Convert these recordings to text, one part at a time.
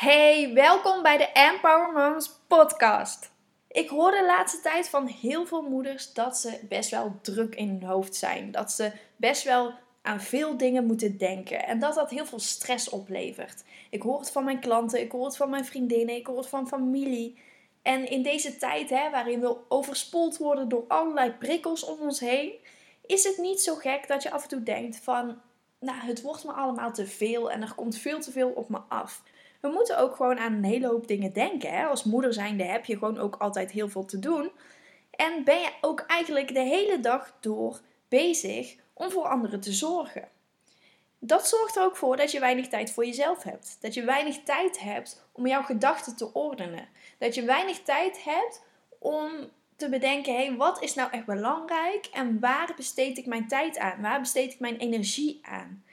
Hey, welkom bij de Empower Moms podcast. Ik hoor de laatste tijd van heel veel moeders dat ze best wel druk in hun hoofd zijn. Dat ze best wel aan veel dingen moeten denken. En dat dat heel veel stress oplevert. Ik hoor het van mijn klanten, ik hoor het van mijn vriendinnen, ik hoor het van familie. En in deze tijd, hè, waarin we overspoeld worden door allerlei prikkels om ons heen, is het niet zo gek dat je af en toe denkt van, nou, het wordt me allemaal te veel en er komt veel te veel op me af. We moeten ook gewoon aan een hele hoop dingen denken. Hè? Als moeder zijnde heb je gewoon ook altijd heel veel te doen. En ben je ook eigenlijk de hele dag door bezig om voor anderen te zorgen. Dat zorgt er ook voor dat je weinig tijd voor jezelf hebt. Dat je weinig tijd hebt om jouw gedachten te ordenen. Dat je weinig tijd hebt om te bedenken: hé, hey, wat is nou echt belangrijk en waar besteed ik mijn tijd aan? Waar besteed ik mijn energie aan?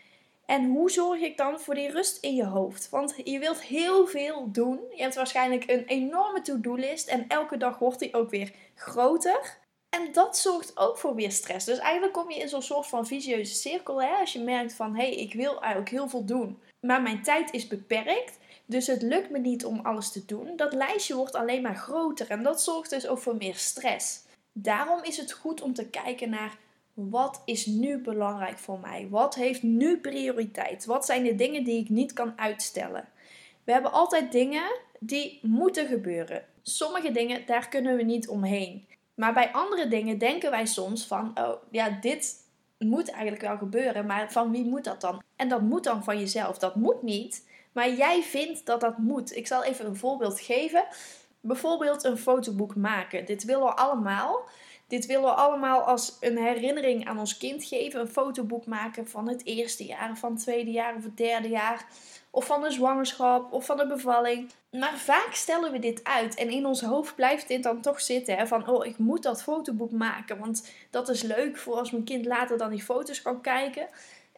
En hoe zorg ik dan voor die rust in je hoofd? Want je wilt heel veel doen. Je hebt waarschijnlijk een enorme to-do-list en elke dag wordt die ook weer groter. En dat zorgt ook voor weer stress. Dus eigenlijk kom je in zo'n soort van visieuze cirkel. Hè? Als je merkt van, hé, hey, ik wil eigenlijk heel veel doen. Maar mijn tijd is beperkt. Dus het lukt me niet om alles te doen. Dat lijstje wordt alleen maar groter. En dat zorgt dus ook voor meer stress. Daarom is het goed om te kijken naar wat is nu belangrijk voor mij? Wat heeft nu prioriteit? Wat zijn de dingen die ik niet kan uitstellen? We hebben altijd dingen die moeten gebeuren. Sommige dingen, daar kunnen we niet omheen. Maar bij andere dingen denken wij soms van, oh ja, dit moet eigenlijk wel gebeuren, maar van wie moet dat dan? En dat moet dan van jezelf. Dat moet niet, maar jij vindt dat dat moet. Ik zal even een voorbeeld geven. Bijvoorbeeld een fotoboek maken. Dit willen we allemaal. Dit willen we allemaal als een herinnering aan ons kind geven. Een fotoboek maken van het eerste jaar, van het tweede jaar of het derde jaar. Of van de zwangerschap of van de bevalling. Maar vaak stellen we dit uit. En in ons hoofd blijft dit dan toch zitten. Hè? Van, oh, ik moet dat fotoboek maken. Want dat is leuk voor als mijn kind later dan die foto's kan kijken.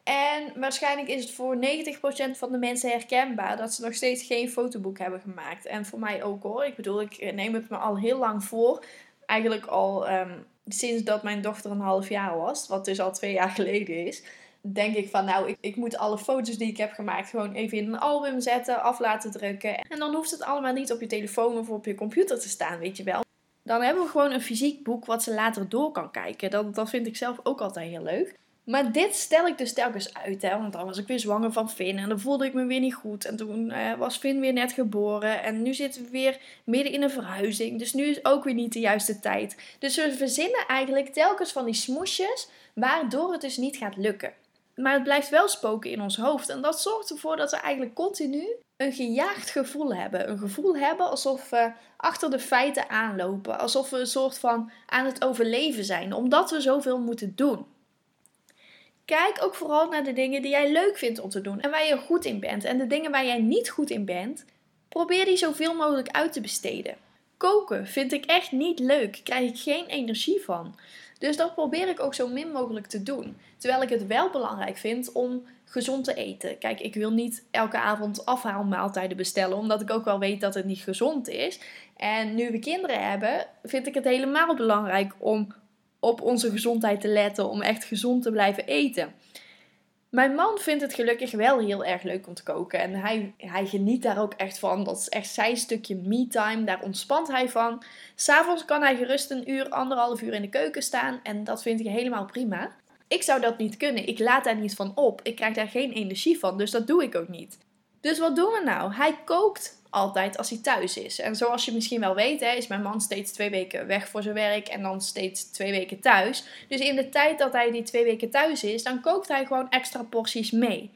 En waarschijnlijk is het voor 90% van de mensen herkenbaar dat ze nog steeds geen fotoboek hebben gemaakt. En voor mij ook hoor. Ik bedoel, ik neem het me al heel lang voor eigenlijk al um, sinds dat mijn dochter een half jaar was, wat dus al twee jaar geleden is, denk ik van nou, ik, ik moet alle foto's die ik heb gemaakt gewoon even in een album zetten, af laten drukken. En dan hoeft het allemaal niet op je telefoon of op je computer te staan, weet je wel. Dan hebben we gewoon een fysiek boek wat ze later door kan kijken. Dat, dat vind ik zelf ook altijd heel leuk. Maar dit stel ik dus telkens uit, hè, want dan was ik weer zwanger van Finn en dan voelde ik me weer niet goed. En toen uh, was Finn weer net geboren en nu zitten we weer midden in een verhuizing. Dus nu is ook weer niet de juiste tijd. Dus we verzinnen eigenlijk telkens van die smoesjes waardoor het dus niet gaat lukken. Maar het blijft wel spoken in ons hoofd en dat zorgt ervoor dat we eigenlijk continu een gejaagd gevoel hebben. Een gevoel hebben alsof we achter de feiten aanlopen, alsof we een soort van aan het overleven zijn, omdat we zoveel moeten doen. Kijk ook vooral naar de dingen die jij leuk vindt om te doen en waar je goed in bent. En de dingen waar jij niet goed in bent, probeer die zoveel mogelijk uit te besteden. Koken vind ik echt niet leuk, krijg ik geen energie van. Dus dat probeer ik ook zo min mogelijk te doen. Terwijl ik het wel belangrijk vind om gezond te eten. Kijk, ik wil niet elke avond afhaalmaaltijden bestellen, omdat ik ook wel weet dat het niet gezond is. En nu we kinderen hebben, vind ik het helemaal belangrijk om op onze gezondheid te letten, om echt gezond te blijven eten. Mijn man vindt het gelukkig wel heel erg leuk om te koken. En hij, hij geniet daar ook echt van. Dat is echt zijn stukje me-time. Daar ontspant hij van. S'avonds kan hij gerust een uur, anderhalf uur in de keuken staan. En dat vind ik helemaal prima. Ik zou dat niet kunnen. Ik laat daar niet van op. Ik krijg daar geen energie van. Dus dat doe ik ook niet. Dus wat doen we nou? Hij kookt altijd als hij thuis is. En zoals je misschien wel weet, hè, is mijn man steeds twee weken weg voor zijn werk en dan steeds twee weken thuis. Dus in de tijd dat hij die twee weken thuis is, dan kookt hij gewoon extra porties mee.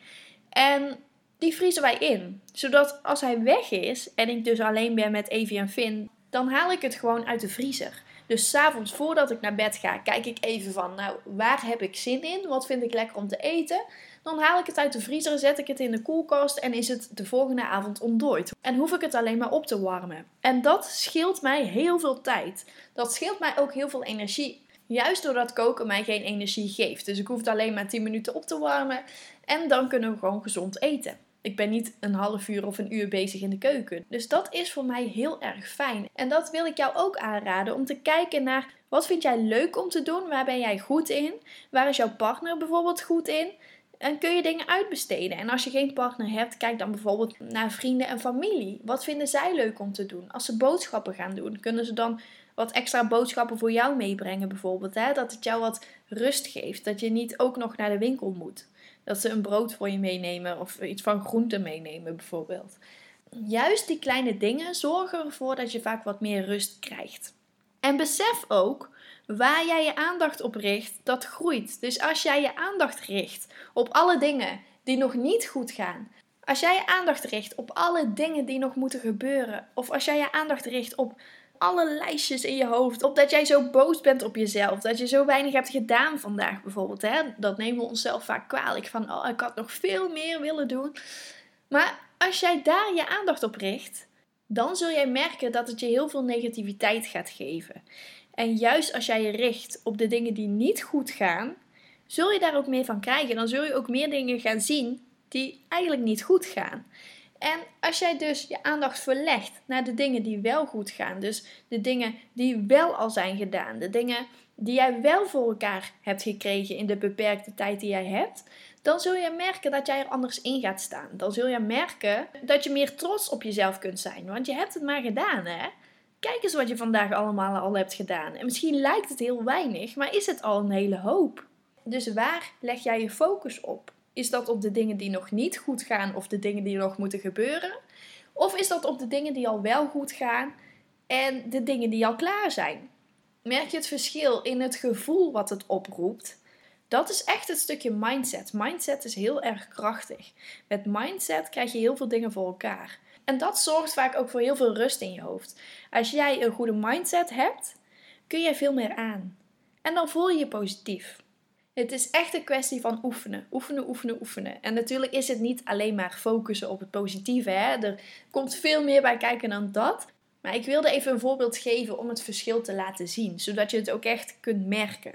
En die vriezen wij in. Zodat als hij weg is en ik dus alleen ben met Evie en Finn, dan haal ik het gewoon uit de vriezer. Dus s'avonds voordat ik naar bed ga, kijk ik even van, nou, waar heb ik zin in? Wat vind ik lekker om te eten? Dan haal ik het uit de vriezer, zet ik het in de koelkast en is het de volgende avond ontdooid. En hoef ik het alleen maar op te warmen. En dat scheelt mij heel veel tijd. Dat scheelt mij ook heel veel energie. Juist doordat koken mij geen energie geeft. Dus ik hoef het alleen maar 10 minuten op te warmen en dan kunnen we gewoon gezond eten. Ik ben niet een half uur of een uur bezig in de keuken. Dus dat is voor mij heel erg fijn. En dat wil ik jou ook aanraden om te kijken naar wat vind jij leuk om te doen? Waar ben jij goed in? Waar is jouw partner bijvoorbeeld goed in? En kun je dingen uitbesteden. En als je geen partner hebt, kijk dan bijvoorbeeld naar vrienden en familie. Wat vinden zij leuk om te doen? Als ze boodschappen gaan doen, kunnen ze dan wat extra boodschappen voor jou meebrengen bijvoorbeeld. Hè? Dat het jou wat rust geeft. Dat je niet ook nog naar de winkel moet. Dat ze een brood voor je meenemen of iets van groenten meenemen bijvoorbeeld. Juist die kleine dingen zorgen ervoor dat je vaak wat meer rust krijgt. En besef ook waar jij je aandacht op richt, dat groeit. Dus als jij je aandacht richt op alle dingen die nog niet goed gaan, als jij je aandacht richt op alle dingen die nog moeten gebeuren, of als jij je aandacht richt op alle lijstjes in je hoofd, op dat jij zo boos bent op jezelf, dat je zo weinig hebt gedaan vandaag bijvoorbeeld, hè? dat nemen we onszelf vaak kwalijk van, oh, ik had nog veel meer willen doen. Maar als jij daar je aandacht op richt, dan zul jij merken dat het je heel veel negativiteit gaat geven. En juist als jij je richt op de dingen die niet goed gaan, zul je daar ook meer van krijgen. Dan zul je ook meer dingen gaan zien die eigenlijk niet goed gaan. En als jij dus je aandacht verlegt naar de dingen die wel goed gaan, dus de dingen die wel al zijn gedaan, de dingen die jij wel voor elkaar hebt gekregen in de beperkte tijd die jij hebt, dan zul je merken dat jij er anders in gaat staan. Dan zul je merken dat je meer trots op jezelf kunt zijn, want je hebt het maar gedaan, hè? Kijk eens wat je vandaag allemaal al hebt gedaan. En misschien lijkt het heel weinig, maar is het al een hele hoop. Dus waar leg jij je focus op? Is dat op de dingen die nog niet goed gaan of de dingen die nog moeten gebeuren? Of is dat op de dingen die al wel goed gaan en de dingen die al klaar zijn? Merk je het verschil in het gevoel wat het oproept? Dat is echt het stukje mindset. Mindset is heel erg krachtig. Met mindset krijg je heel veel dingen voor elkaar. En dat zorgt vaak ook voor heel veel rust in je hoofd. Als jij een goede mindset hebt, kun je veel meer aan. En dan voel je je positief. Het is echt een kwestie van oefenen, oefenen, oefenen, oefenen. En natuurlijk is het niet alleen maar focussen op het positieve. Hè? Er komt veel meer bij kijken dan dat. Maar ik wilde even een voorbeeld geven om het verschil te laten zien, zodat je het ook echt kunt merken.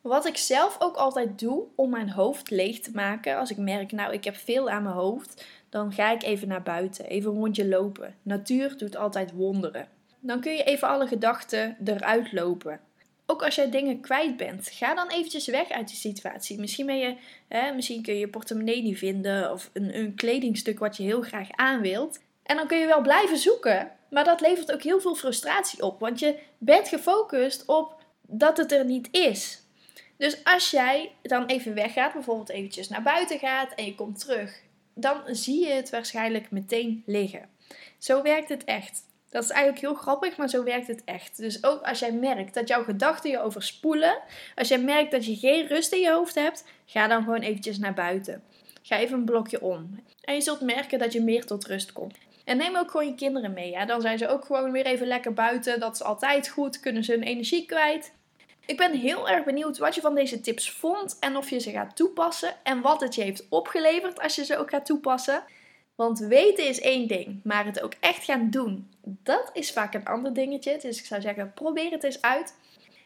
Wat ik zelf ook altijd doe om mijn hoofd leeg te maken, als ik merk, nou, ik heb veel aan mijn hoofd, dan ga ik even naar buiten, even een rondje lopen. Natuur doet altijd wonderen. Dan kun je even alle gedachten eruit lopen. Ook als jij dingen kwijt bent, ga dan eventjes weg uit die situatie. Misschien, ben je, hè, misschien kun je je portemonnee niet vinden of een, een kledingstuk wat je heel graag aan wilt. En dan kun je wel blijven zoeken, maar dat levert ook heel veel frustratie op, want je bent gefocust op dat het er niet is. Dus als jij dan even weggaat, bijvoorbeeld eventjes naar buiten gaat en je komt terug, dan zie je het waarschijnlijk meteen liggen. Zo werkt het echt. Dat is eigenlijk heel grappig, maar zo werkt het echt. Dus ook als jij merkt dat jouw gedachten je overspoelen, als jij merkt dat je geen rust in je hoofd hebt, ga dan gewoon eventjes naar buiten. Ga even een blokje om. En je zult merken dat je meer tot rust komt. En neem ook gewoon je kinderen mee. Ja? Dan zijn ze ook gewoon weer even lekker buiten. Dat is altijd goed. Kunnen ze hun energie kwijt. Ik ben heel erg benieuwd wat je van deze tips vond en of je ze gaat toepassen en wat het je heeft opgeleverd als je ze ook gaat toepassen. Want weten is één ding, maar het ook echt gaan doen, dat is vaak een ander dingetje. Dus ik zou zeggen, probeer het eens uit.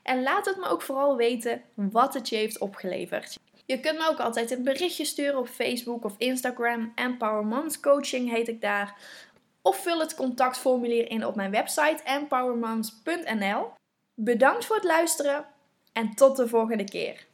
En laat het me ook vooral weten wat het je heeft opgeleverd. Je kunt me ook altijd een berichtje sturen op Facebook of Instagram. Empower Moms Coaching heet ik daar. Of vul het contactformulier in op mijn website empowermoms.nl. Bedankt voor het luisteren en tot de volgende keer.